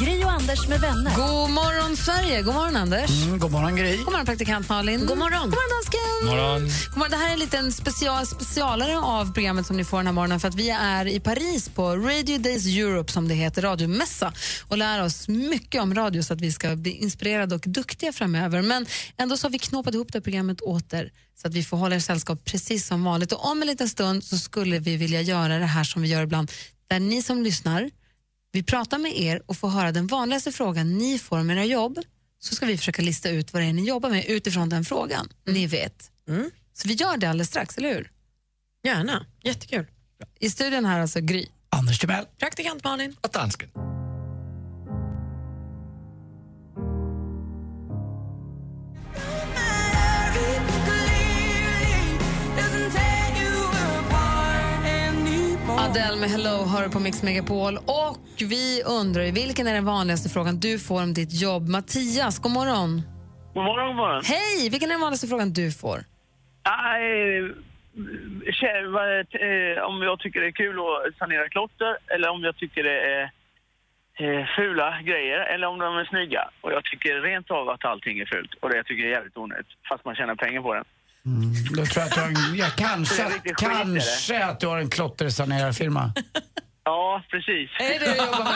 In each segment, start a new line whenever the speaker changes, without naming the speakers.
Gri och Anders med vänner.
God morgon, Sverige! God morgon, Anders.
Mm, god morgon, Gry.
God morgon, praktikant Malin. God morgon, God morgon dansken.
morgon.
God morgon. Det här är en liten special, specialare av programmet som ni får den här morgonen för att vi är i Paris på Radio Days Europe, som det heter, radiomässa och lär oss mycket om radio så att vi ska bli inspirerade och duktiga framöver. Men ändå så har vi knåpat ihop det här programmet åter så att vi får hålla er sällskap precis som vanligt. Och om en liten stund så skulle vi vilja göra det här som vi gör ibland, där ni som lyssnar vi pratar med er och får höra den vanligaste frågan ni får om era jobb. Så ska vi försöka lista ut vad det är ni jobbar med utifrån den frågan. Ni vet. Så vi gör det alldeles strax, eller hur?
Gärna. Jättekul.
I studion här alltså Gry.
Anders Timell.
Praktikant Malin.
Och dansken.
Adele med Hello hör på Mix Megapol. Och vi undrar vilken är den vanligaste frågan du får om ditt jobb? Mattias, god morgon.
God morgon, god morgon.
Hej! Vilken är den vanligaste frågan du får?
Eh, om jag tycker det är kul att sanera klotter eller om jag tycker det är eh, fula grejer eller om de är snygga. Och jag tycker rent av att allting är fult och det jag tycker är jävligt onödigt fast man tjänar pengar på det.
Då tror jag att du har en, ja, kanske,
skit,
kanske att du har en klottersanerarfirma.
Ja, precis.
Är det det du jobbar med?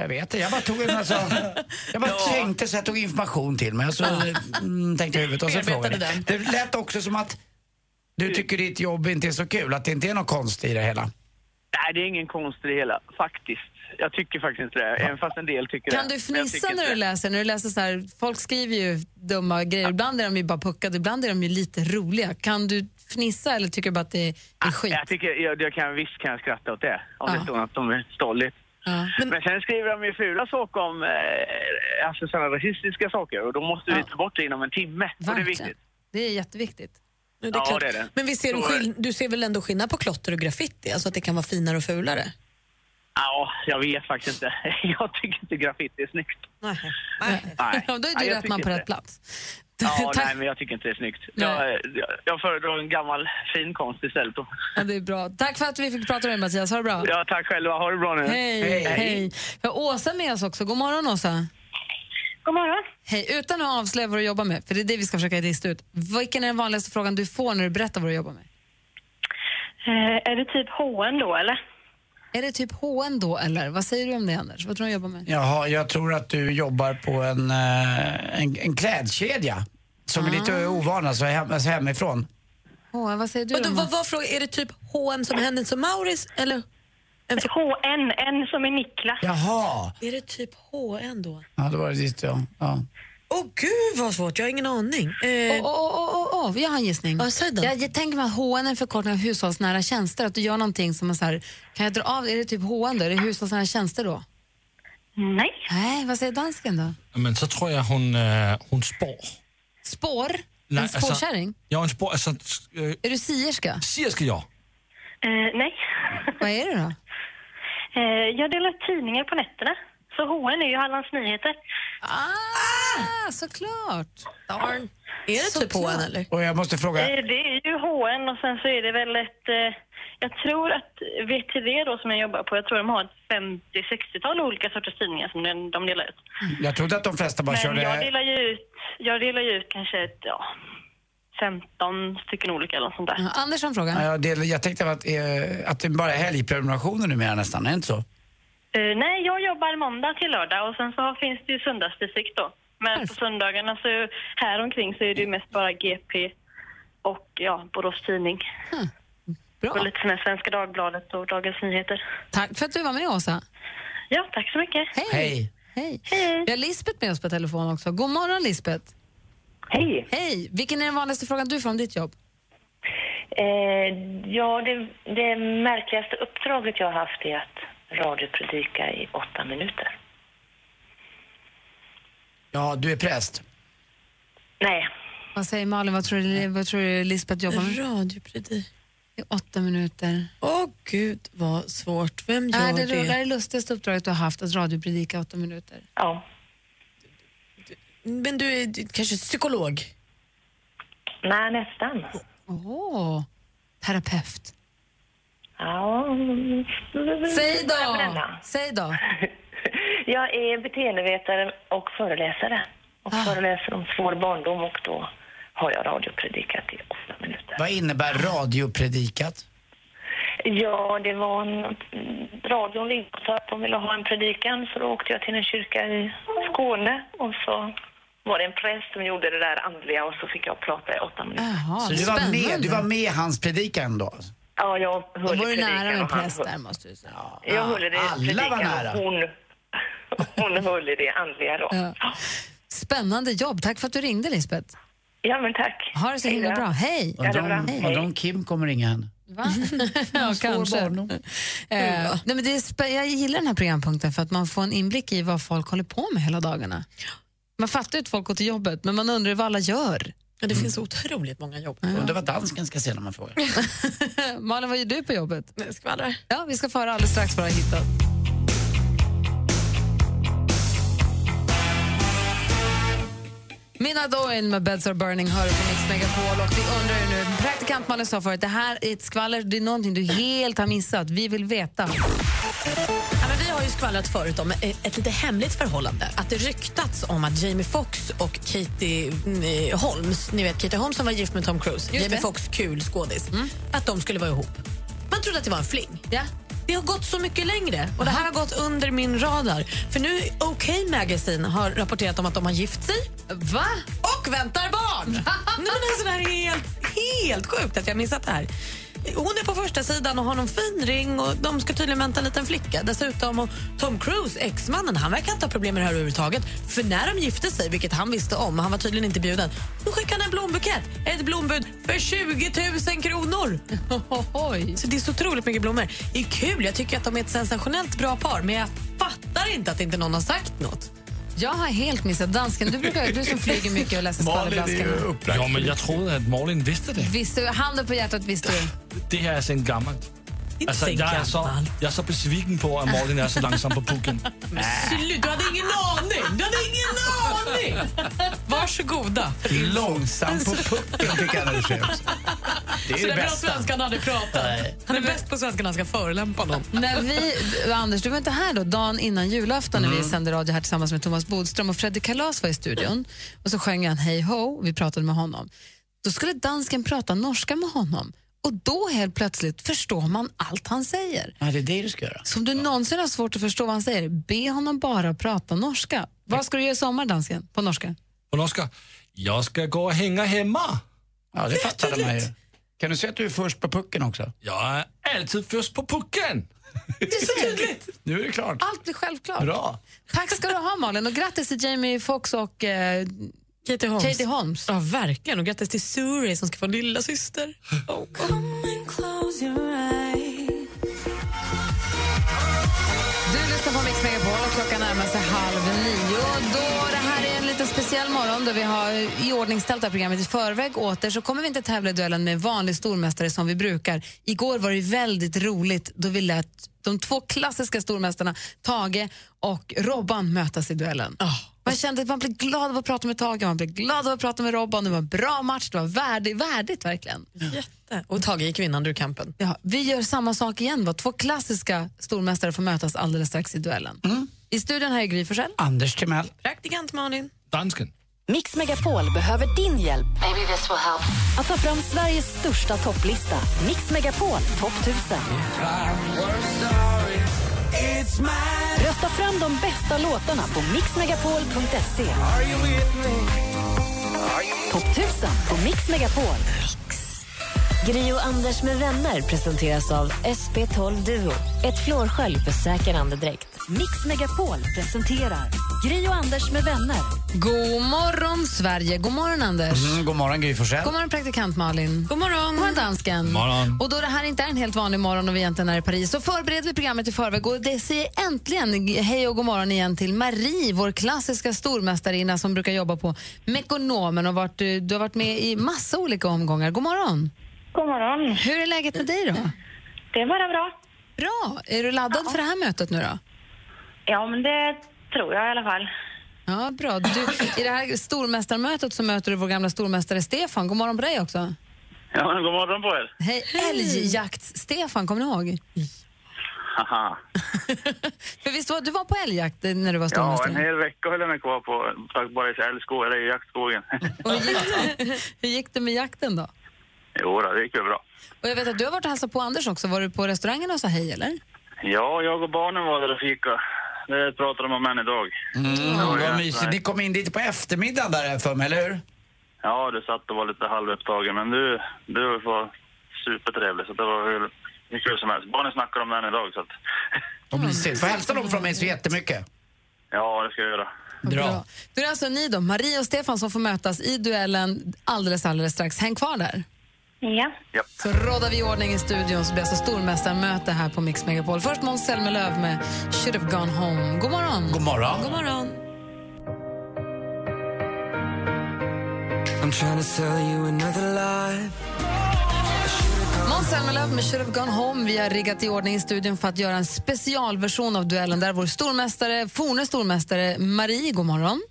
Jag vet det, jag bara tog en alltså, Jag bara tänkte så jag tog information till mig och så mm, tänkte jag huvudet och så frågade jag. Det lät också som att du tycker ditt jobb inte är så kul, att det inte är något konst i det hela.
Nej, det är ingen konst i det hela, faktiskt. Jag tycker faktiskt inte det, även fast en del tycker
Kan
det.
du
Men jag
fnissa när du läser? När du läser så här, folk skriver ju dumma grejer. Ibland är de ju bara puckade, ibland är de ju lite roliga. Kan du fnissa eller tycker du bara att det är skit?
Jag tycker, jag, jag kan, visst kan jag skratta åt det, om
Ja.
det står att de är stolligt.
Ja.
Men, sen skriver de ju fula saker om eh, alltså sådana rasistiska saker och då måste vi
Ja.
ta bort det inom en timme. Och det är viktigt.
Det är jätteviktigt.
Ja, det är
Ja, det är det.
Men vi ser du, skill- du ser väl ändå skillnad på klotter och graffiti? Alltså att det kan vara finare och fulare?
Ja, jag vet faktiskt inte. Jag tycker inte graffiti är snyggt.
Nej.
Nej.
Då är
Nej,
du rätt
tycker
man på rätt plats.
Ja, nej, men jag tycker inte det är snyggt.
Nej.
Jag, jag, föredrar en gammal fin konst istället. Då.
Ja, det är bra. Tack för att vi fick prata med dig Mattias. Ha det bra.
Ja, tack själva. Ha det bra nu.
Hej, hej.
Hej.
Vi har Åsa med oss också. God morgon Åsa.
God morgon.
Hej, utan att avslöja vad du jobbar med, för det är det vi ska försöka lista ut. Vilken är den vanligaste frågan du får när du berättar vad du jobbar med?
Eh, är det typ H&M då, eller?
Är det typ H&M då, eller? Vad säger du om det, Anders? Vad tror du jobbar med?
Jaha, jag tror att du jobbar på en, eh, en, en klädkedja som är lite ovan, alltså, hem, alltså hemifrån.
H, vad säger du om
vad var frågan? Är det typ H&M som Hennes och Mauritz eller? En för-
H&N, en som är Niklas.
Jaha,
är det typ H&M då?
ja, då var det ditt ja. ja.
Åh gud vad svårt, jag har ingen aning. Eh,
Åh, åh, åh, åh, åh, jag har en gissning.
Ja, säg då.
jag, jag tänker mig att H&M är en förkortning av hushållsnära tjänster. Att du gör någonting som är så här, kan jag dra av, är det typ H&M då? Är det hushållsnära tjänster då?
Nej.
Nej, vad säger dansken då?
Men så tror jag hon, äh, hon spår.
Spår?
Nej,
en
alltså-
spårkärring?
Ja, hon spår, alltså, äh,
Är du sierska?
sierska jag.
Eh, nej.
Vad är det då?
Eh, jag delar ut tidningar på nätterna. Så H&M är ju Hallands Nyheter.
Ah, såklart!
darn. Är det typ
Såklart.
H&M eller?
Och jag måste fråga,
Eh, det är ju H&M och sen så är det väl ett... Eh, jag tror att VTV då som jag jobbar på, jag tror de har ett 50-60-tal olika sorters tidningar som de, de delar ut.
jag trodde att de flesta bara
Men
körde...
jag delar ju ut, jag delar ju ut kanske ett, ja, 15 stycken olika eller något sånt där.
Ja, Anders har en fråga.
Ja, jag, del, jag tänkte att, eh, att det bara är helgprenumerationer numera nästan, är det inte så?
Eh, nej, jag jobbar måndag till lördag och sen så finns det ju söndagsdistrikt då. Men på söndagarna så här omkring så är det ju mest bara GP och ja, Borås Tidning.
Bra.
Och lite här Svenska Dagbladet och Dagens Nyheter.
Tack för att du var med, Åsa.
Ja, tack så mycket.
Hej!
Hej.
Hej.
Hej.
Vi har Lisbeth med oss på telefon också. God morgon, Lisbeth.
Hej.
Hej! Vilken är den vanligaste frågan du får om ditt jobb?
Eh, ja, det, det märkligaste uppdraget jag har haft är att radiopredika i åtta minuter.
Ja, du är präst.
Nej.
Vad säger Malin, vad tror du, vad tror du Lisbeth jobbar med?
Radiopredik.
I åtta minuter.
Åh gud vad svårt. Vem gör
Är det,
det?
är det lustigaste uppdraget du har haft, att radiopredika åtta minuter?
Ja.
Men du är du, kanske psykolog?
Nej, nästan.
Åh, terapeut.
Ja.
Säg då! Säg då.
Jag är beteendevetare och föreläsare. Och
Ah.
föreläser om svår barndom och då har jag radiopredikat i åtta minuter.
Vad innebär radiopredikat?
Ja, det var en... Radion ringde och sa att de ville ha en predikan så då åkte jag till en kyrka i Skåne och så var det en präst som gjorde det där andliga och så fick jag prata i åtta minuter.
Jaha,
Så du var, med, du var med hans predikan då?
Ja, jag höll i predikan
nära
han
präst där, måste du säga.
Jag höll i det
alla var
predikan
nära.
och hon, hon höll i det andliga då.
Ja. Spännande jobb. Tack för att du ringde, Lisbeth.
Ja, men tack.
Ha det så
Hej
himla bra. Hej!
Ja, det bra.
om,
Hej.
undrar om Kim kommer ringa henne?
Va? ja, kanske. Eh, nej, men det är jag gillar den här programpunkten för att man får en inblick i vad folk håller på med hela dagarna. Man fattar ju att folk går till jobbet, men man undrar vad alla gör.
Ja, det finns otroligt många jobb.
Undrar vad dansken ska säga när man frågar.
Malin, vad gör du på jobbet?
Skvallrar.
Ja, vi ska få höra alldeles strax vad du har hittat. Mina Doin med Beds Are Burning hör på Mix Megapol och vi undrar nu, praktikant Malin sa förut, det här är ett skvaller, det är någonting du helt har missat. Vi vill veta.
Vi har ju skvallrat förut om ett, lite hemligt förhållande. Att det ryktats om att Jamie Foxx och Katie mm, Holmes, ni vet Katie Holmes som var gift med Tom Cruise, Jamie
det.
Foxx, kul skådis, att de skulle vara ihop. Man trodde att det var en fling.
Ja.
Det har gått så mycket längre och det här har gått under min radar. För nu OK Magazine har rapporterat om att de har gift sig
Va?
och väntar barn. Nej, men alltså, det här är helt, helt sjukt att jag missat det här. Hon är på första sidan och har någon fin ring och de ska tydligen vänta en liten flicka. Dessutom och Tom Cruise, exmannen, han verkar inte ha problem med det här överhuvudtaget. För när de gifte sig, vilket han visste om, han var tydligen inte bjuden, då skickade han en blombukett, ett blombud för 20 000 kronor.
Oj.
Så det är så otroligt mycket blommor. Det är kul, jag tycker att de är ett sensationellt bra par, men jag fattar inte att inte någon har sagt något.
Jag har helt missat dansken. Du, brukar, du som flyger mycket och läser
upplagt.
Ja, men jag trodde att Malin visste det.
Visste, du- handen på hjärtat visste du.
Det här är sen gammalt.
Inte
Alltså,
sen
jag, är så,
gammal.
jag är så besviken på att Malin är så långsam på pucken.
Sluta, du hade ingen aning! Du hade ingen aning! Varsågoda.
Långsam på pucken fick han det. Det är
Så
det
där bra
bästa.
svenska han hade pratat. Han är bäst på svenska när han ska förolämpa någon.
När vi, Anders, du var inte här då, dagen innan julafton när vi sände radio här tillsammans med Thomas Bodström och Fredrik Kalas var i studion och så sjöng han Hej ho och vi pratade med honom. Då skulle dansken prata norska med honom och då helt plötsligt förstår man allt han säger.
Ja, det är det du ska göra.
Så om du någonsin har svårt att förstå vad han säger, be honom bara prata norska. Vad ska du göra i sommar, dansken, på norska?
Och Oskar, jag ska gå och hänga hemma.
Ja, det fattade man ju. Kan du säga att du är först på pucken också?
Jag är alltid först på pucken.
Det är så tydligt.
Nu är det klart.
Allt blir självklart.
Bra.
Tack ska du ha, Malin. Och grattis till Jamie Foxx och eh,
Katie Holmes.
Katie Holmes.
Ja, verkligen. Och grattis till Suri som ska få en lilla syster. Oh.
Lyssnar på Mix Megapol och klockan närmar sig halv nio. Då det här är en lite speciell morgon då vi har iordningställt det här programmet i förväg åter så kommer vi inte tävla i duellen med vanlig stormästare som vi brukar. Igår var det väldigt roligt då vi lät de två klassiska stormästarna Tage och Robban mötas i duellen. Ah. Man kände att man blev glad av att prata med Tage, man blev glad av att prata med Robban. Det var en bra match, det var värdigt, värdigt verkligen.
Jätte. Och Tage gick vinnande ur kampen.
Ja, vi gör samma sak igen. Då. Två klassiska stormästare får mötas alldeles strax i duellen. I studion här är Gry Forssell.
Anders Timell.
Praktikant Malin.
Dansken.
Mix Megapol behöver din hjälp att ta fram Sveriges största topplista. Mix Megapol topp 1000. Rösta fram de bästa låtarna på mixmegapol.se. Topp 1000 på Mix Megapol. Gri och Anders med vänner presenteras av SP12 Duo. Ett flårskölj för säker andedräkt. Mix Megapol presenterar Gri och Anders med vänner.
God morgon, Sverige. God morgon, Anders.
Mm, god morgon, Gry Forssell.
God morgon, praktikant Malin.
God morgon.
God morgon, dansken.
Morgon.
Och då det här inte är en helt vanlig morgon och vi egentligen är i Paris så förbereder vi programmet i förväg och det säger äntligen hej och god morgon igen till Marie, vår klassiska stormästarinna som brukar jobba på Mekonomen och varit, eh, du har varit med i massa olika omgångar. God morgon.
God morgon.
Hur är läget med dig då?
Det är bara bra.
Bra. Är du laddad för det här mötet nu då?
Ja, men det tror jag i alla fall.
Ja, bra. Du, I det här stormästarmötet så möter du vår gamla stormästare Stefan. God morgon på dig också.
Ja, men god morgon på er.
Hej, älgjakt-Stefan, kommer ni ihåg?
Haha.
För visst var du var på älgjakt när du var
Ja,
stormästare?
en hel vecka höll jag mig kvar på tack vare älgskog, eller i jaktskogen.
Och hur, gick det, hur gick det med jakten då?
jo, det gick ju bra.
Och jag vet att du har varit och hälsat på Anders också. Var du på restaurangen och sa hej eller?
Ja, jag och barnen var där och fika. Det pratar de om än idag.
Mm, vad mysigt. Ni kom in dit på eftermiddagen där för mig, eller hur?
Ja, du satt och var lite halvupptagen, men du, du var supertrevlig, så det var hur, hur kul som helst. Barnen snackar om den idag, så att...
Vad mysigt. Får hälsa dem från mig så jättemycket.
Ja, det ska jag göra.
Bra.
Då är det alltså ni då, Marie och Stefan som får mötas i duellen alldeles, alldeles strax. Häng kvar där.
Ja.
Så råddar vi i ordning i studion så blir det alltså stormästarmöte här på Mix Megapol. Först Måns Zelmerlöw med Should have gone home. God morgon.
God morgon.
God morgon.
I'm trying to sell you another lie.
Måns Zelmerlöw med Should have gone home. Vi har riggat i ordning i studion för att göra en specialversion av duellen där vår stormästare, forne stormästare Marie, god morgon.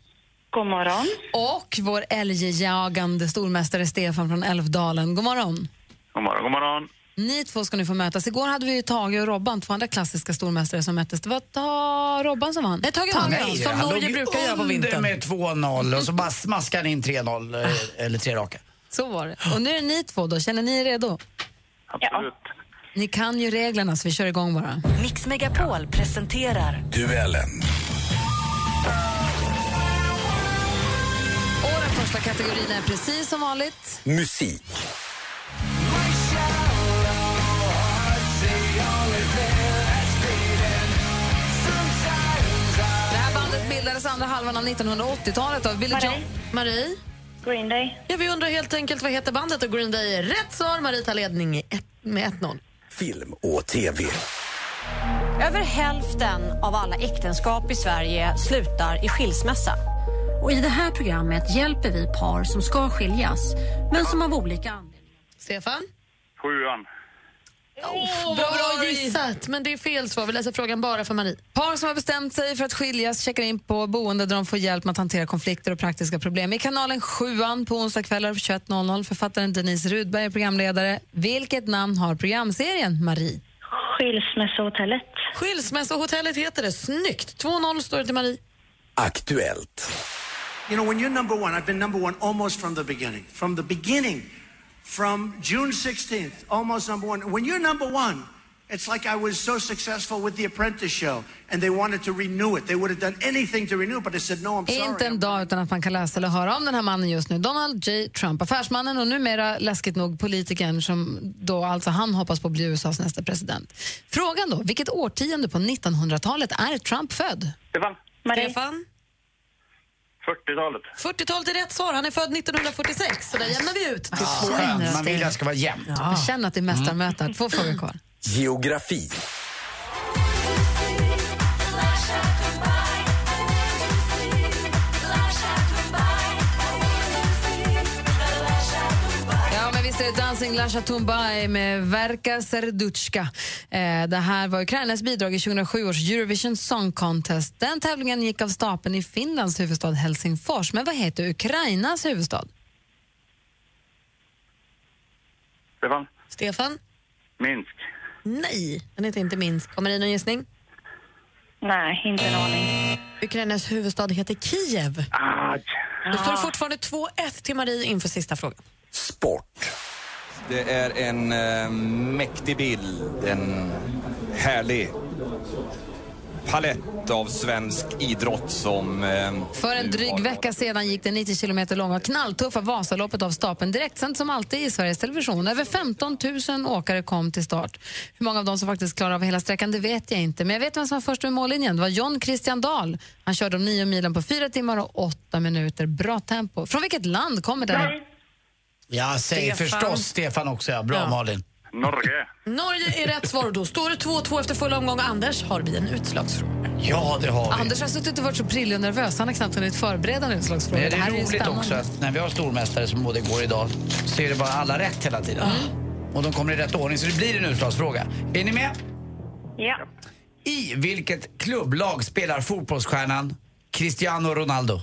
God morgon.
Och vår älgjagande stormästare Stefan från Älvdalen. God morgon.
God morgon, god morgon.
Ni två ska nu få mötas. Igår hade vi ju Tage och Robban, två andra klassiska stormästare som möttes. Det var Ta Robban som vann.
Nej, Tage vann.
Nej,
Som
han
Norge brukar göra på vintern.
med 2-0 och så bara smaskade han in 3-0, eh, eller tre raka.
Så var det. Och nu är det ni två då. Känner ni er redo?
Absolut.
Ni kan ju reglerna så vi kör igång bara.
Mix Megapol presenterar
Duellen.
Första kategorin är precis som vanligt.
Musik.
Det här bandet bildades andra halvan av 1980-talet av Billy
Marie.
Marie?
Green Day.
Ja, vi undrar helt enkelt vad heter bandet och Green Day är rätt svar. Marie tar ledning i ett, med 1-0.
Film och TV.
Över hälften av alla äktenskap i Sverige slutar i skilsmässa. Och I det här programmet hjälper vi par som ska skiljas, men som av olika anledningar...
Stefan?
Sjuan.
bra, bra gissat, men det är fel svar. Vi läser frågan bara för Marie.
Par som har bestämt sig för att skiljas checkar in på boende där de får hjälp med att hantera konflikter och praktiska problem. I kanalen 7 på onsdagskvällar 21.00. Författaren Denise Rudberg är programledare. Vilket namn har programserien, Marie?
Skilsmässohotellet.
Skilsmässohotellet heter det. Snyggt! 2-0 står det till Marie.
Aktuellt.
You know, when you're number one, I've been number one almost from the beginning. From the beginning, from June 16th, almost number one. When you're number one, it's like I was so successful with The Apprentice show, and they wanted to renew it. They would have done anything to renew it, but I said, no, I'm sorry.
Inte en dag utan att man kan läsa eller höra om den här mannen just nu. Donald J. Trump, affärsmannen och numera läskigt nog politikern som då alltså han hoppas på att bli USAs nästa president. Frågan då, vilket årtionde på 1900-talet är Trump född?
Stefan.
Stefan?
40-talet.
40-talet är rätt svar. Han är född 1946, så där jämnar vi ut till
Ja,
två.
skönt. Man vill att det ska vara jämnt.
Jag känner att det är mästarmöte. här. Två frågor kvar.
Geografi.
Ja, det Dancing La Chatumbai med Verka Serduchka. Eh, det här var Ukrainas bidrag i 2007 års Eurovision Song Contest. Den tävlingen gick av stapeln i Finlands huvudstad Helsingfors. Men vad heter Ukrainas huvudstad?
Stefan.
Stefan?
Minsk.
Nej, den heter inte Minsk. Kommer det någon gissning?
Nej, inte en aning.
Ukrainas huvudstad heter Kiev. Då står det fortfarande 2-1 till Marie inför sista frågan.
Det är en eh, mäktig bild, en härlig palett av svensk idrott som... Eh,
För en dryg vecka sedan gick det 90 kilometer långa knalltuffa Vasaloppet av stapeln direktsänt som alltid i Sveriges Television. Över 15 000 åkare kom till start. Hur många av dem som faktiskt klarar av hela sträckan det vet jag inte. Men jag vet vem som var först med mållinjen. Det var John Christian Dahl. Han körde de nio milen på fyra timmar och åtta minuter. Bra tempo. Från vilket land kommer den?
Jag säger
Stefan.
förstås Stefan också, ja. Bra
Ja.
Malin.
Norge.
Norge är rätt svar. Då står det 2-2 efter full omgång. Anders, har vi en utslagsfråga?
Ja, det har vi.
Anders har suttit och varit så prillig och nervös. Han har knappt hunnit förbereda en utslagsfråga.
Men det
här
är
ju
roligt
spännande.
också att när vi har stormästare som både går idag så är det bara alla rätt hela tiden. Och de kommer i rätt ordning så det blir en utslagsfråga. Är ni med?
Ja.
I vilket klubblag spelar fotbollsstjärnan Cristiano Ronaldo?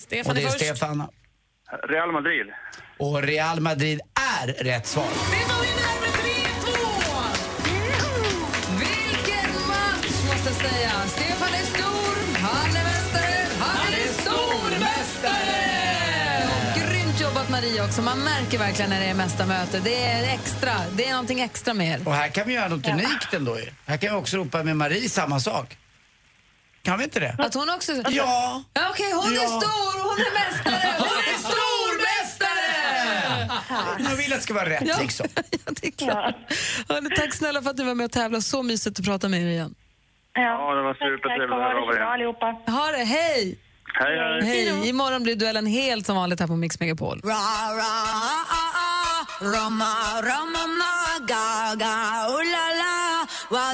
Stefan
Och det
är
är
först.
Stefan.
Real Madrid.
Och Real Madrid är rätt svar.
Vilken match, måste jag säga. Stefan är stor, han är mästare, han är stormästare! Och grymt jobbat Maria också. Man märker verkligen när det är mästarmöte. Det är extra, det är någonting extra med er.
Och här kan vi göra något unikt ändå. Här kan vi också ropa med Marie samma sak. Kan vi inte det?
Att hon också...
Ja.
Ja, Okej, hon är
Ja.
stor, hon är mästare, hon är stormästare!
Jag vill att det ska vara rätt
Ja.
liksom.
ja, det är klart. Hörrni, tack snälla för att du var med och tävlade. Så mysigt att prata med er igen.
Ja, det var supertrevligt att höra av er
allihopa.
Ha det, hej!
Hej, hej.
Hej! Imorgon blir duellen helt som vanligt här på Mix Megapol.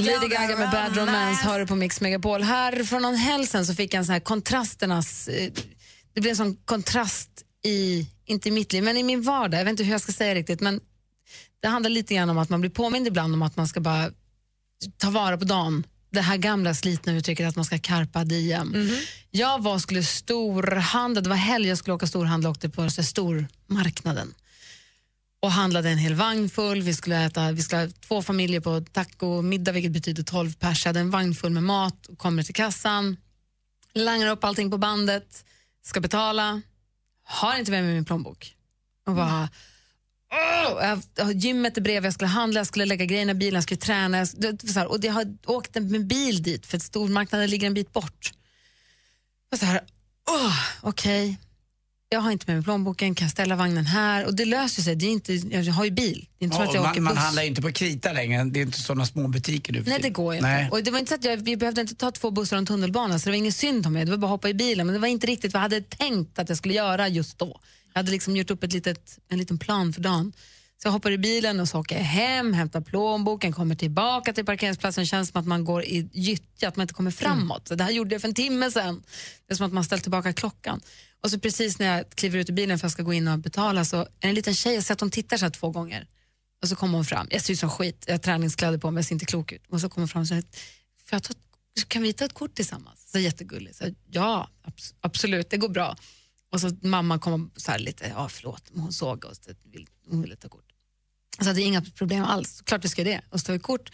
Lady Gaga med Bad Romance hör du på Mix Megapol. Här från någon helg så fick jag en sån här kontrasternas... eh, Det blev en sån kontrast i, inte i mitt liv, men i min vardag. Jag vet inte hur jag ska säga riktigt, men det handlar lite grann om att man blir påmind ibland om att man ska bara ta vara på dagen. Det här gamla slitna uttrycket att man ska carpa diem. Jag var skulle storhandla, det var helg jag skulle åka storhandla och åkte på stormarknaden och handlade en hel vagn full. Vi skulle äta, vi skulle ha två familjer på tacomiddag vilket betyder 12 pers. Jag hade en vagn full med mat, kommer till kassan, langar upp allting på bandet, ska betala, har inte med mig min plånbok. Och bara, mm. Jag jag gymmet är bredvid, jag skulle handla, jag skulle lägga grejerna i bilen, jag skulle träna. Jag, det, så här, och jag har åkt med bil dit för att stormarknaden ligger en bit bort. Och så här, oh, okej. Jag har inte med mig plånboken, kan jag ställa vagnen här? Och det löser sig, det är inte, jag har ju bil. Det är inte som att jag
Ja,
åker
man, man
buss.
handlar ju inte på krita längre. Det är inte sådana små butiker nu
Nej, det går ju inte. Och det var inte så att jag, vi behövde inte ta två bussar och en tunnelbana, så det var ingen synd om mig. Det var bara att hoppa i bilen. Men det var inte riktigt vad jag hade tänkt att jag skulle göra just då. Jag hade liksom gjort upp ett litet, en liten plan för dagen. Så jag hoppar i bilen och så åker jag hem, hämtar plånboken, kommer tillbaka till parkeringsplatsen. Det känns som att man går i gyttja, att man inte kommer framåt. Så det här gjorde jag för en timme sedan. Det är som att man ställt tillbaka klockan. Och så precis när jag kliver ut ur bilen för att jag ska gå in och betala så är det en liten tjej, jag ser att hon tittar så här två gånger. Och så kommer hon fram, jag ser ut som skit, jag har träningskläder på mig, jag ser inte klok ut. Och så kommer hon fram och säger, Får jag ta, kan vi ta ett kort tillsammans? Så jättegulligt. Så, ja, abs- absolut, det går bra. Och så mamma kom så här lite, ja förlåt, men hon såg oss, hon ville ta kort. Så det är inga problem alls, klart vi ska det. Och så tar vi kort.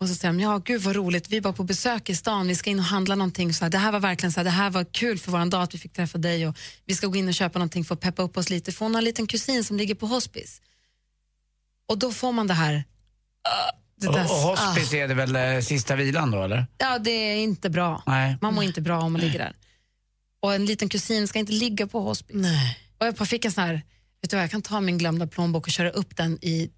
Och så säger de, ja gud vad roligt, vi är bara på besök i stan, vi ska in och handla någonting. Så här, det här var verkligen så här, det här var kul för våran dag att vi fick träffa dig och vi ska gå in och köpa någonting för att peppa upp oss lite. För hon har en liten kusin som ligger på hospice. Och då får man det här, ah, det
Och,
där,
och hospice är det väl eh, sista vilan då eller?
Ja, det är inte bra.
Nej.
Man mår inte bra om man ligger där. Och en liten kusin ska inte ligga på hospice.
Nej.
Och jag fick en sån här, vet du vad, jag kan ta min glömda plånbok och köra upp den i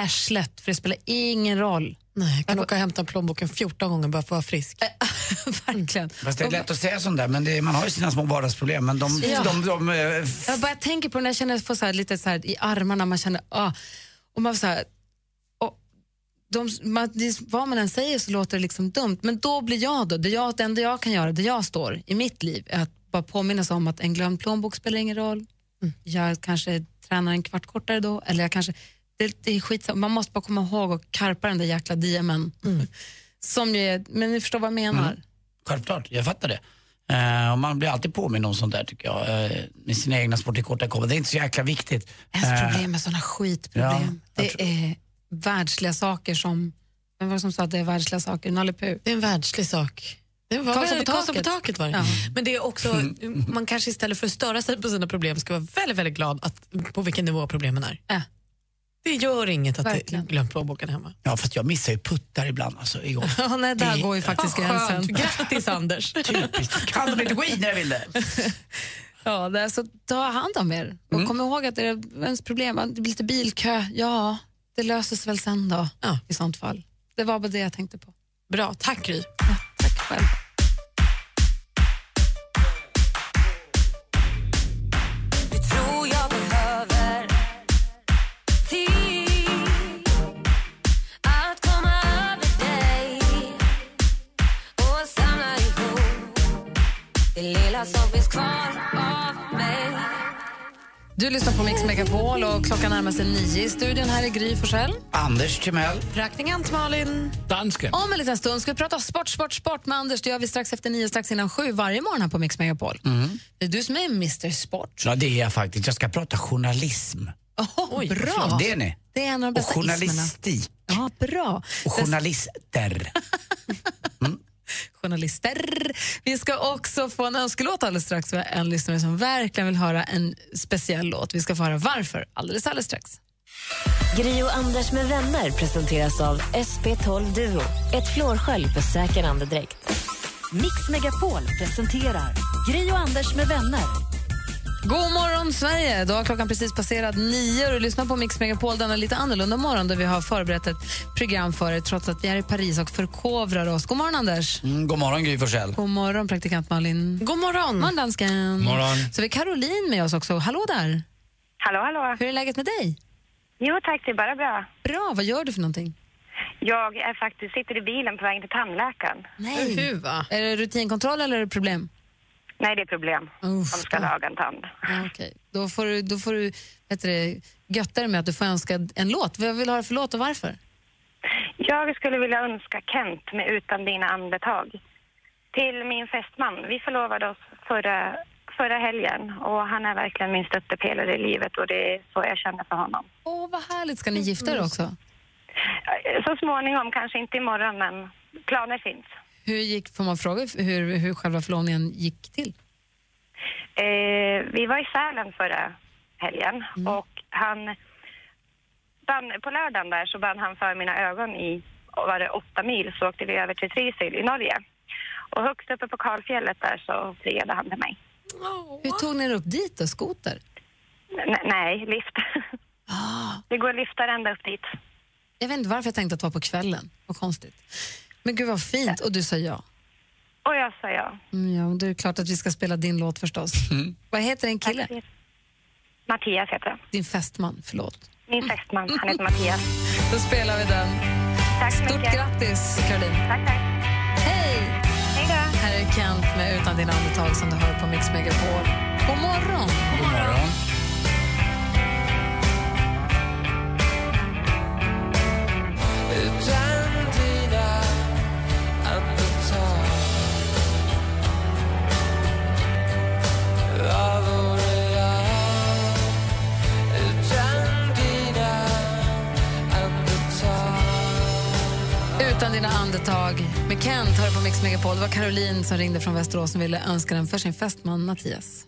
arslet, för det spelar ingen roll.
Nej, jag kan åka och hämta plånboken 14 gånger bara för att vara frisk.
Verkligen.
Fast det är lätt att säga sånt där, men det, man har ju sina små vardagsproblem. Men de,
Ja.
de, de, eh,
Jag bara tänker på det när jag känner att jag får så här, lite så här, i armarna, man känner, ah, och man får så här, och de, man, vad man än säger så låter det liksom dumt, men då blir jag då, det, jag, det enda jag kan göra, det jag står i mitt liv, är att bara påminna sig om att en glömd plånbok spelar ingen roll, jag kanske tränar en kvart kortare då, eller jag kanske, det, det är skit, man måste bara komma ihåg och karpa den där jäkla diemen. Som ju är, men ni förstår vad jag menar.
Mm. Självklart, jag fattar det. Och man blir alltid påminn om sånt där tycker jag. Uh, med sina egna tillkortakommanden. Det är inte så jäkla viktigt.
Ens
Eh,
problem med sådana skitproblem.
Ja,
det är världsliga saker som... Vem var det som sa att det är världsliga saker? Nalle Puh.
Det är en världslig sak. Det var
Karlsson på
Karlsson på
taket.
taket var det.
Ja.
Men det är också, man kanske istället för att störa sig på sina problem ska vara väldigt, väldigt glad att, på vilken nivå problemen är.
Ja.
Det gör inget att du glömt plånboken hemma.
Ja, fast jag missar ju puttar ibland alltså, igår.
Ja, nej, där
Det-
går ju faktiskt gränsen.
Grattis Anders.
Typiskt. Kan de inte gå in när jag vill det?
Ja, det är så ta hand om er. Och
Mm.
kom ihåg att det är ens problem, det blir lite bilkö. Ja, det löser sig väl sen då i sånt fall. Det var bara det jag tänkte på.
Bra, tack Gry.
Tack själv.
Finns kvar av mig
Du lyssnar på Mix Megapol och klockan närmar sig nio i studion. Här är Gry Forssell.
Anders Timell.
Praktikant Malin.
Dansken.
Om en liten stund ska vi prata sport, sport, sport med Anders. Det gör vi strax efter nio, strax innan sju varje morgon här på Mix Megapol.
Mm.
Det är du som är Mr Sport.
Ja, det är jag faktiskt. Jag ska prata journalism.
Oh, bra!
Det är ni.
Det är en av de
Och
bästa ismerna.
journalistik.
Ja, bra.
Och journalister.
journalister. Vi ska också få en önskelåt alldeles strax. Vi har en lyssnare som verkligen vill höra en speciell låt. Vi ska få höra varför alldeles, alldeles strax.
Gri och Anders med vänner presenteras av SP12 Duo. Ett flårskölj för säker andedräkt. Mix Megapol presenterar Gri och Anders med vänner.
God morgon, Sverige! Då har klockan precis passerat nio och du lyssnar på Mix Megapol denna lite annorlunda morgon där vi har förberett ett program för er trots att vi är i Paris och förkovrar oss. God morgon, Anders!
Mm, god morgon, Gry Forssell.
God morgon, praktikant Malin.
God morgon.
morgon, dansken.
Morgon.
Så vi har Caroline med oss också. Hallå där!
Hallå, hallå.
Hur är läget med dig?
Jo tack, det är bara bra.
Bra, vad gör du för någonting?
Jag är faktiskt, sitter i bilen på vägen till tandläkaren.
Nej. Är det rutinkontroll eller är det problem?
Nej, det är problem.
Uff,
De ska laga en tand.
Ja, Okej, då får du, då får du du, det, götta dig med att du får önska en låt. Vad vill du ha för låt och varför?
Jag skulle vilja önska Kent med Utan dina andetag till min fästman. Vi förlovade oss förra, förra helgen och han är verkligen min stöttepelare i livet och det är så jag känner för honom.
Åh, vad härligt. Ska ni gifta er också?
Så småningom, kanske inte imorgon, men planer finns.
Hur gick, får man fråga hur, hur själva förlovningen gick till?
Eh, vi var i Sälen förra helgen och han band, på lördagen där så band han för mina ögon i, var det åtta mil så åkte vi över till Trysil i Norge. Och högst uppe på kalfjället där så friade han till mig.
Hur tog ni er upp dit då? Skoter?
N- nej, lift. Det går liftar ända upp dit.
Jag vet inte varför jag tänkte att det var på kvällen. Vad konstigt. Men gud vad fint. Och du sa ja.
Och jag sa ja.
Mm, ja, då är det klart att vi ska spela din låt förstås. Vad heter din kille?
Mattias heter han.
Din fästman, förlåt.
Min fästman, han heter Mattias.
Då spelar vi den.
Tack så
Stort
mycket.
grattis, Caroline.
Tack, tack.
Hej!
Hej då.
Här är Kent med Utan dina andetag som du hör på Mix Megapol. God morgon!
God morgon.
Utan dina andetag
med Kent hör på Mix Megapol. Det var Caroline som ringde från Västerås som ville önska den för sin fästman Mattias.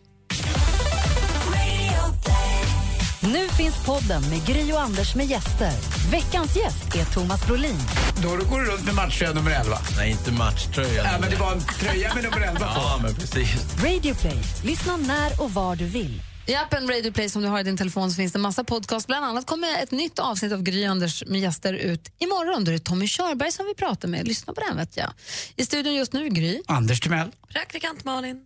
Nu finns podden med Gri och Anders med gäster. Veckans gäst är Thomas Brolin.
Då går du runt med matchtröja nummer 11.
Nej, inte matchtröja.
Ja, men det var en tröja med nummer 11 på.
Ja, men precis.
Radio Play. Lyssna när och var du vill.
I appen Radio Play som du har i din telefon så finns det en massa podcast. Bland annat kommer ett nytt avsnitt av Gry Anders med gäster ut imorgon. Då är det Tommy Körberg som vi pratar med. Lyssna på den vet jag. I studion just nu Gry.
Anders Timell.
Praktikant Malin.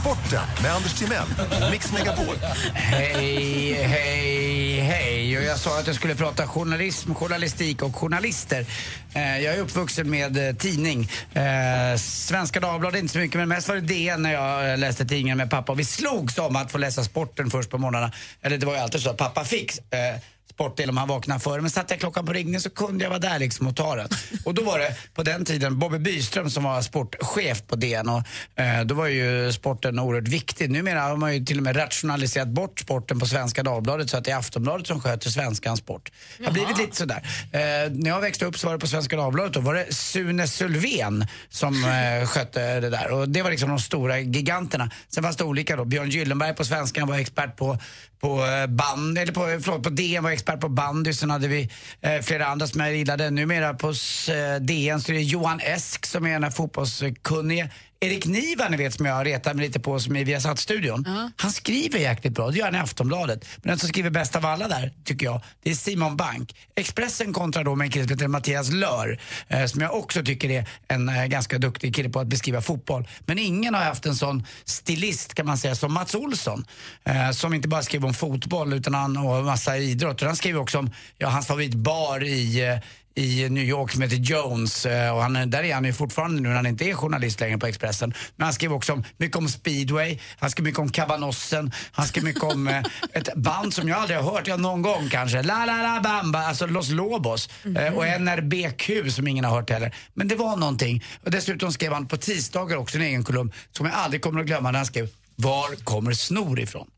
Sporten med Anders Timell och Mix Megapol.
Hej, hej, hej. Och jag sa att jag skulle prata journalism, journalistik och journalister. Eh, jag är uppvuxen med eh, tidning. Eh, Svenska Dagbladet inte så mycket, men mest var det DN när jag eh, läste tidningen med pappa. Och vi slogs om att få läsa sporten först på morgnarna. Eller det var ju alltid så att pappa fick eh, eh, sportdel om han vaknade före. Men satte jag klockan på ringning så kunde jag vara där liksom och ta den. Och då var det på den tiden Bobby Byström som var sportchef på DN och eh, då var ju sporten oerhört viktig. Numera har man ju till och med rationaliserat bort sporten på Svenska Dagbladet så att det är Aftonbladet som sköter Svenskans sport. Det har blivit lite sådär. Eh, när jag växte upp så var det på Svenska Dagbladet då var det Sune Sylvén som eh, skötte det där och det var liksom de stora giganterna. Sen fanns det olika då. Björn Gyllenberg på Svenskan var expert på, på eh, band, eller på, förlåt, på DN var expert på bandy. Sen hade vi eh, flera andra som jag gillade. Numera på eh, DN så är det Johan Esk som är den här fotbollskunnige. Erik Niva, ni vet som jag retar mig lite på som är i Viasat-studion. Han skriver jäkligt bra, det gör han i Aftonbladet. Men den som skriver bäst av alla där, tycker jag, det är Simon Bank. Expressen kontra då med en kille som heter Mattias Lör, eh, som jag också tycker är en eh, ganska duktig kille på att beskriva fotboll. Men ingen har haft en sån stilist kan man säga som Mats Olsson. Eh, som inte bara skriver om fotboll utan han och massa idrott. Han skriver också om ja, hans favoritbar i eh, i New York som heter Jones. eh, Och han, är- där är han ju fortfarande nu när han inte är journalist längre på Expressen. Men han skriver också om, mycket om speedway, han skriver mycket om Cabanossen, han skriver mycket om eh, ett band som jag aldrig har hört, ja någon gång kanske. La La La Bamba, alltså Los Lobos. Eh, och NRBQ som ingen har hört heller. Men det var någonting. Och dessutom skrev han på tisdagar också en egen kolumn som jag aldrig kommer att glömma när han skrev Var kommer snor ifrån?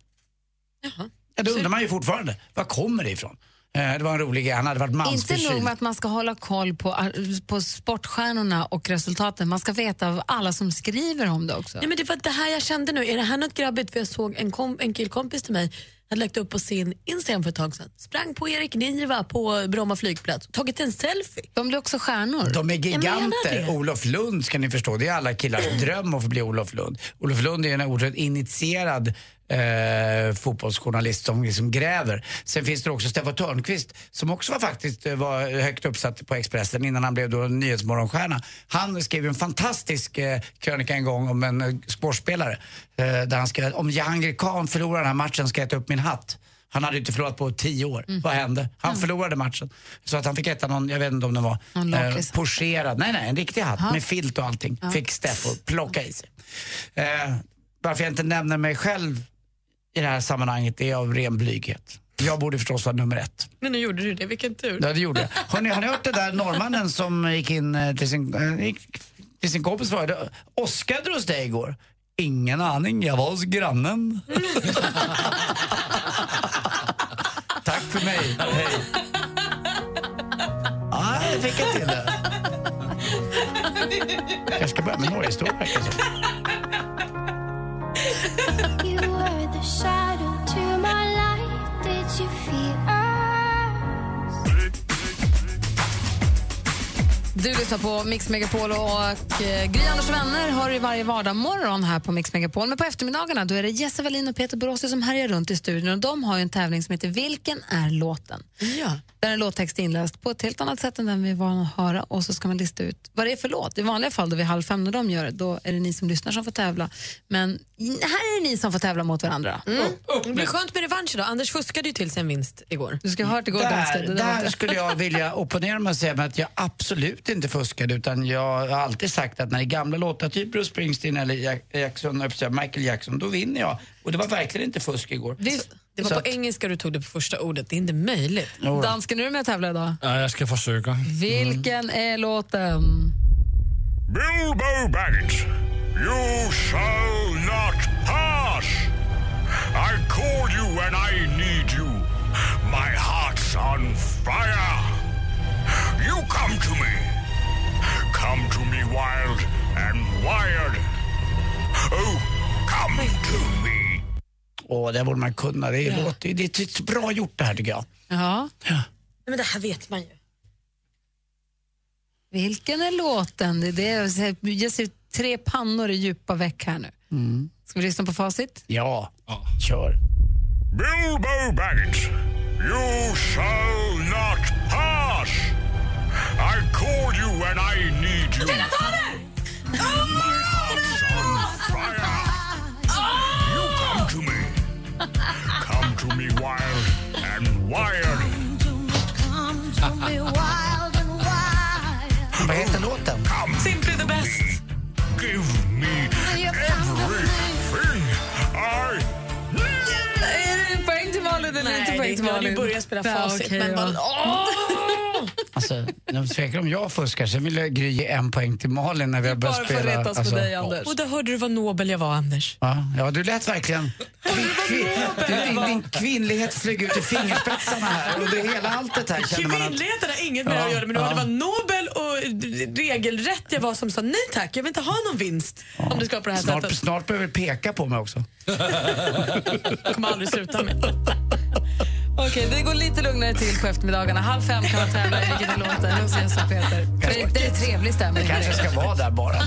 Ja, då undrar man ju fortfarande, var kommer det ifrån? Eh, Det var en rolig grej, han hade varit
Inte
mansförkyld.
nog med att man ska hålla koll på, på sportstjärnorna och resultaten, man ska veta av alla som skriver om det också.
Nej, men det var det här jag kände nu. Är det här något grabbigt? För jag såg en, kom, en killkompis till mig hade lagt upp på sin Instagram för ett tag sedan. Sprang på Erik Niva på Bromma flygplats tagit en selfie.
De blir också stjärnor.
De är giganter. Olof Lund ska ni förstå, det är alla killars dröm att få bli Olof Lund. Olof Lund är en oerhört initierad eh, fotbollsjournalist som liksom gräver. Sen finns det också Steffan Törnqvist som också var faktiskt eh, var högt uppsatt på Expressen innan han blev då nyhetsmorgonstjärna. Han skrev en fantastisk eh, krönika en gång om en eh, sportspelare. Eh, där han skrev om Jahangir Khan förlorar den här matchen ska jag äta upp min hatt. Han hade inte förlorat på tio år.
Mm.
Vad hände? Han förlorade matchen. Så att han fick äta någon, jag vet inte om den var eh, pocherad. Nej, nej, en riktig hatt
Ja.
med filt och allting.
Ja.
Fick Steffo plocka i sig. Eh, varför jag inte nämner mig själv i det här sammanhanget är av ren blyghet. Jag borde förstås vara nummer ett.
Men nu gjorde du det, vilken tur.
Ja, det gjorde jag. Har ni, har ni hört det där norrmannen som gick in eh, till sin, eh, till sin kompis och frågade Oskar du hos dig igår? Ingen aning, jag var hos grannen. Tack för mig, hej. Ja, jag fick jag till det. Jag ska börja med några historier verkar det som.
Du lyssnar på Mix Megapol och eh, Gry Anders och vänner har i varje vardagsmorgon här på Mix Megapol. Men på eftermiddagarna då är det Jesse Wallin och Peter Borossi som härjar runt i studion. Och de har ju en tävling som heter Vilken är låten?
Ja.
Där är en låttext inläst på ett helt annat sätt än den vi är vana att höra och så ska man lista ut vad det är för låt. I vanliga fall då vid halv fem när de gör det, då är det ni som lyssnar som får tävla. Men här är det ni som får tävla mot varandra.
Mm. Det blir skönt med revansch idag. Anders fuskade ju till sig en vinst igår.
Du ska ha hört igår.
Där,
det där var
skulle jag vilja opponera mig och säga att jag absolut inte fuskade utan jag har alltid sagt att när det är gamla låtar, typ Bruce Springsteen eller Jack- Jackson, Michael Jackson, då vinner jag. Och det var verkligen inte fusk igår.
Det var
Så
på
att-
engelska du tog det på första ordet. Det är inte möjligt.
Dansken, är du med och tävlar idag?
Ja, jag ska försöka.
Vilken är låten?
Bilbo Baggins, you shall not pass. I call you when I need you. My heart's on fire. You come to me. Come to me wild and wired. Oh, come to me.
Åh, det borde man kunna. Det är,
Ja.
låter, det är så bra gjort det här tycker jag.
Ja.
Nej, men det här vet man ju.
Vilken är låten? Det är det. Jag ser tre pannor i djupa veck här nu. Ska vi lyssna på facit?
Ja, kör.
Bilbo Baggins, you shall not pass. I call you when I need you. You come to me. Come to me wild and wired.
Vad heter låten?
Till
Vi hade ju börjat spela
Ja,
facit,
okej,
men
ja.
bara... Åh!
Alltså, de tvekar om jag fuskar, sen vill jag Gry ge en poäng till Malin när vi har börjat
Bara för att
spela.
retas
alltså,
med dig, Anders. Och där hörde du vad nobel jag var, Anders.
Ja, ja, du lät verkligen... Kvin, din, din kvinnlighet flög ut i fingerspetsarna här under hela alltet här känner man att...
Kvinnligheten har inget med det
Ja,
att göra men
ja.
det var nobel och regelrätt jag var som sa nej tack, jag vill inte ha någon vinst om det ska på det här
Snart,
sättet.
snart behöver du peka på mig också.
Jag kommer aldrig sluta med.
Okej, det går lite lugnare till på eftermiddagarna. Halv fem kan man tävla i vilket det låter hos Jens och Peter. Det, det är trevlig stämning.
Det kanske ska vara där bara.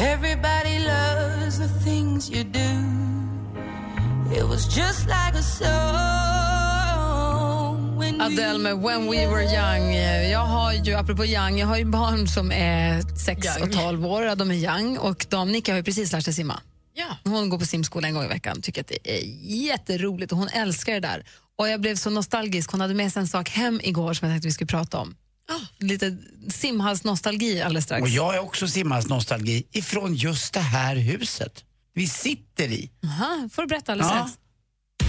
Everybody loves the things you do. It was just like a song
Adele med When We Were Young. Jag har ju, apropå young, jag har ju barn som är 6 och 12 år. De är young och de, Nicka har ju precis lärt sig simma.
Ja.
Hon går på simskola en gång i veckan tycker att det är jätteroligt och hon älskar det där. Och jag blev så nostalgisk. Hon hade med sig en sak hem igår som jag tänkte vi skulle prata om. Lite simhallsnostalgi alldeles strax.
Och jag är också simhallsnostalgi ifrån just det här huset vi sitter i.
Aha, får du berätta alldeles
Ja.
strax.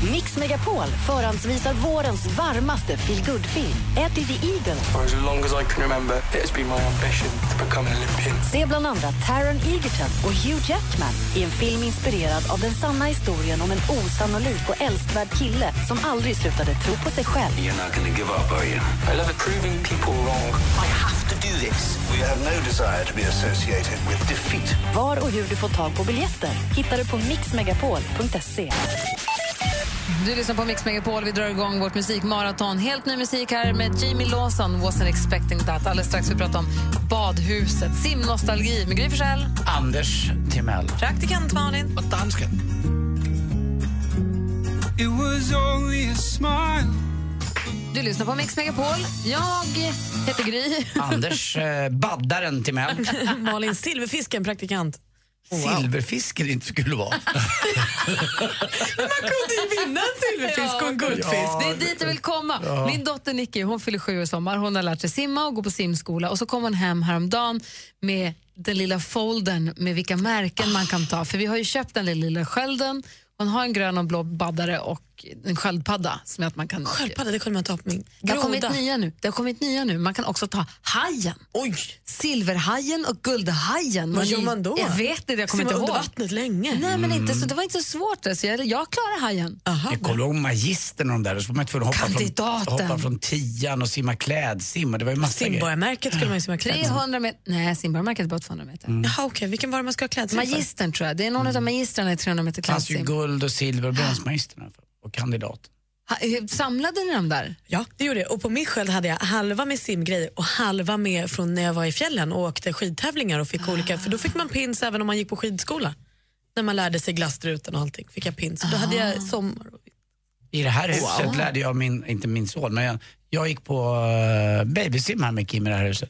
Mix Megapol förhandsvisar vårens varmaste feelgood-film, Eddie the Eagle.
For as long as I can remember, it has been my ambition to become an Olympian.
Se bland andra Taron Egerton och Hugh Jackman i en film inspirerad av den sanna historien om en osannolik och älskvärd kille som aldrig slutade tro på sig själv.
You're not to give up, are you? I love proving people wrong. I have to do this.
We have no desire to be associated with defeat.
Var och hur du får tag på biljetter hittar du på mixmegapol.se.
Du lyssnar på Mix Megapol. Vi drar igång vårt musikmaraton. Helt ny musik här med Jamie Lawson, Wasn't expecting that. Alldeles strax vi prata om badhuset, simnostalgi med Gry Forssell.
Anders Timell.
Praktikant Malin.
Och dansken.
It was only a smile.
Du lyssnar på Mix Megapol. Jag heter Gry.
Anders eh, Baddaren Timell.
Malin Silverfisken, praktikant.
Silverfisken inte skulle vara.
Man kunde ju vinna en silverfisk och en guldfisk.
Det är dit jag vill komma.
Ja.
Min dotter Nicky hon fyller sju i sommar. Hon har lärt sig simma och gå på simskola. Och så kom hon hem häromdagen med den lilla foldern med vilka märken man kan ta. För vi har ju köpt den lilla, lilla skölden. Hon har en grön och blå baddare och en sköldpadda. Som är att man kan...
Sköldpadda, det kunde man ta på min
Det har, kommit
groda.
nya nu. det har kommit nya nu. Man kan också ta hajen.
Oj!
Silverhajen och guldhajen.
Vad gör man då?
Jag vet inte, jag kommer inte
under
ihåg.
vattnet länge?
Nej, men inte så,
Mm.
det var inte så svårt. Alltså. Jag, jag klarar hajen.
Jag kommer ihåg magistern och de där. Så var man tvungen att hoppa från,
Kandidaten.
hoppa från tian och simma klädsim. Och det var ju massa grejer.
Simborgarmärket skulle man ju simma klädd som.
300 meter. Nej, simborgarmärket är bara 200 meter.
Jaha, okej. Vilken var det man ska ha klädsel för?
Magistern tror jag. Det är någon av magistrarna i 300 meter
Det fanns ju
klädsim.
guld och silver och bronsmagistern och kandidat.
Ha, eh, Samlade ni dem där?
Ja, det gjorde jag. Och på min sköld hade jag halva med simgrejer och halva med från när jag var i fjällen och åkte skidtävlingar och fick olika, för då fick man pins även om man gick på skidskola. När man lärde sig glasstruten och allting fick jag pins. Då hade jag sommar och
I det här huset
Wow.
lärde jag min, inte min son, men jag, jag gick på uh, babysim här med Kim i det här huset.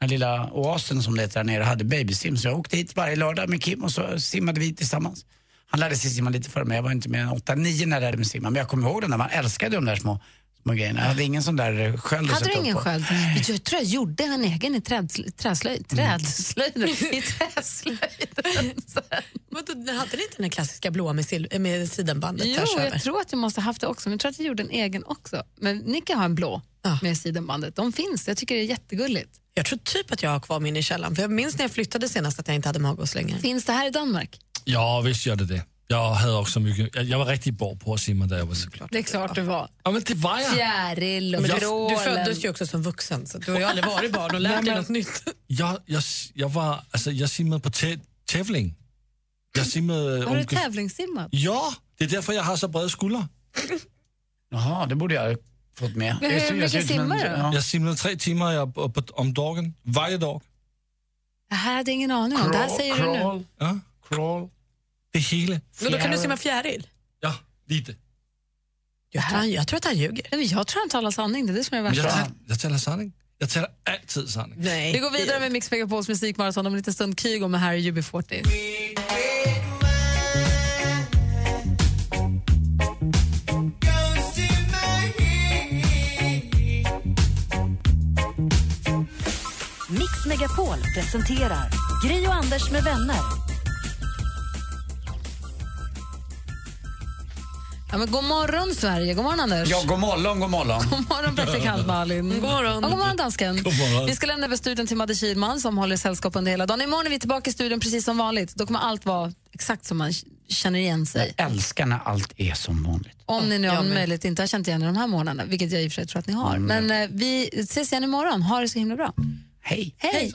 Den lilla oasen som det heter där nere hade babysim så jag åkte hit varje lördag med Kim och så simmade vi tillsammans. Han lärde sig simma lite före mig, jag var inte mer än 8-9 när jag lärde mig simma. Men jag kommer ihåg den där, man älskade de där små, små grejerna. Jag hade ingen sån där sköld att
Hade du ingen sköld? Jag tror jag gjorde en egen i träd, träslöjd. Trädslöjd. I träslöjd.
Hade ni inte den klassiska blåa med, sil- med sidenbandet
Jo, jag tror att jag måste haft det också. Men jag tror att jag gjorde en egen också. Men Nicka har en blå med sidenbandet. De finns. Jag tycker det är jättegulligt.
Jag tror typ att jag har kvar min i källaren. För jag minns när jag flyttade senast att jag inte hade magos längre.
Finns det här i Danmark?
Ja, visst gör det det. Jag hade också mycket, jag, jag var riktigt bra på att simma där jag var liten.
Det är klart du var.
Ja, men det var jag.
Fjäril och
du, du föddes ju också som vuxen så du har ju aldrig varit barn och lärt dig något nytt.
Jag, jag, jag, var, alltså, jag simmade på tä- tävling. Jag simmade
Har du tävlingssimmat?
Ja, det är därför jag har så breda skuldror.
Jaha, det borde jag fått med.
Men hur
Jag jag
mycket simmar du?
ja.
Jag simmade tre timmar jag- på- på- om dagen, varje dag.
Det här hade jag ingen aning om. Det här säger du nu.
Ja.
Crawl.
Det hela.
Men då kan du simma fjäril?
Ja, lite.
Jag tror, jag tror att han ljuger.
Nej, men Jag tror han talar sanning. Det är det som är
jag,
värsta.
talar, jag talar sanning. Jag talar alltid sanning.
Nej.
Vi går vidare med Mix Megapols musikmaraton om en liten stund. Kygo med Harry UB40.
Mix Megapol presenterar Gri och Anders med vänner.
Ja, men god morgon, Sverige. God morgon, Anders.
Ja, god morgon, god morgon.
God morgon, praktikant Malin.
God morgon.
Och god morgon, dansken.
God morgon.
Vi ska lämna över studion till Madde Kihlman som håller sällskap under hela dagen. Imorgon är vi tillbaka i studion precis som vanligt. Då kommer allt vara exakt som man känner igen sig.
Jag älskar när allt är som vanligt.
Om ni nu
med.
möjlighet inte har känt igen er de här månaderna, vilket jag i och för sig tror att ni har.
Mm.
Men eh, vi ses igen imorgon. Ha det så himla bra.
Hej.
Hej.